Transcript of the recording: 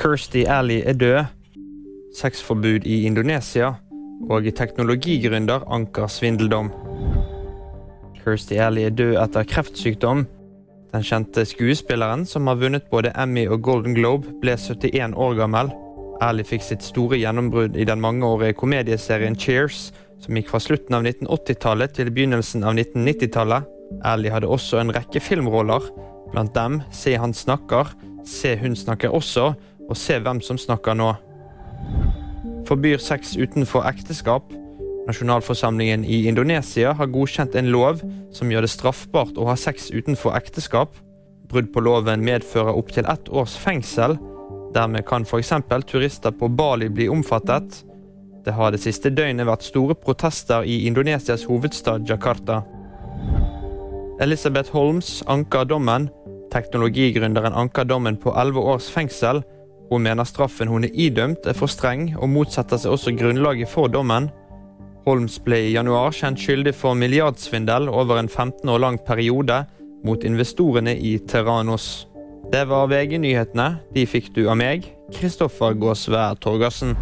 Kirsty Alley er død. Sexforbud i Indonesia. Og teknologigründer anker svindeldom. Kirsty Alley er død etter kreftsykdom. Den kjente skuespilleren, som har vunnet både Emmy og Golden Globe, ble 71 år gammel. Alley fikk sitt store gjennombrudd i den mangeårige komedieserien Cheers, som gikk fra slutten av 1980-tallet til begynnelsen av 1990-tallet. Alley hadde også en rekke filmroller, blant dem Se han snakker, Se hun snakker også, og Se hvem som snakker nå. Forbyr sex utenfor ekteskap. Nasjonalforsamlingen i Indonesia har godkjent en lov som gjør det straffbart å ha sex utenfor ekteskap. Brudd på loven medfører opptil ett års fengsel. Dermed kan f.eks. turister på Bali bli omfattet. Det har det siste døgnet vært store protester i Indonesias hovedstad Jakarta. Elisabeth Holmes anker dommen. Teknologigründeren anker dommen på elleve års fengsel. Hun mener straffen hun er idømt er for streng, og motsetter seg også grunnlaget for dommen. Holmes ble i januar kjent skyldig for milliardsvindel over en 15 år lang periode mot investorene i Terranos. Det var VG-nyhetene. De fikk du av meg, Kristoffer Gåsvær Torgersen.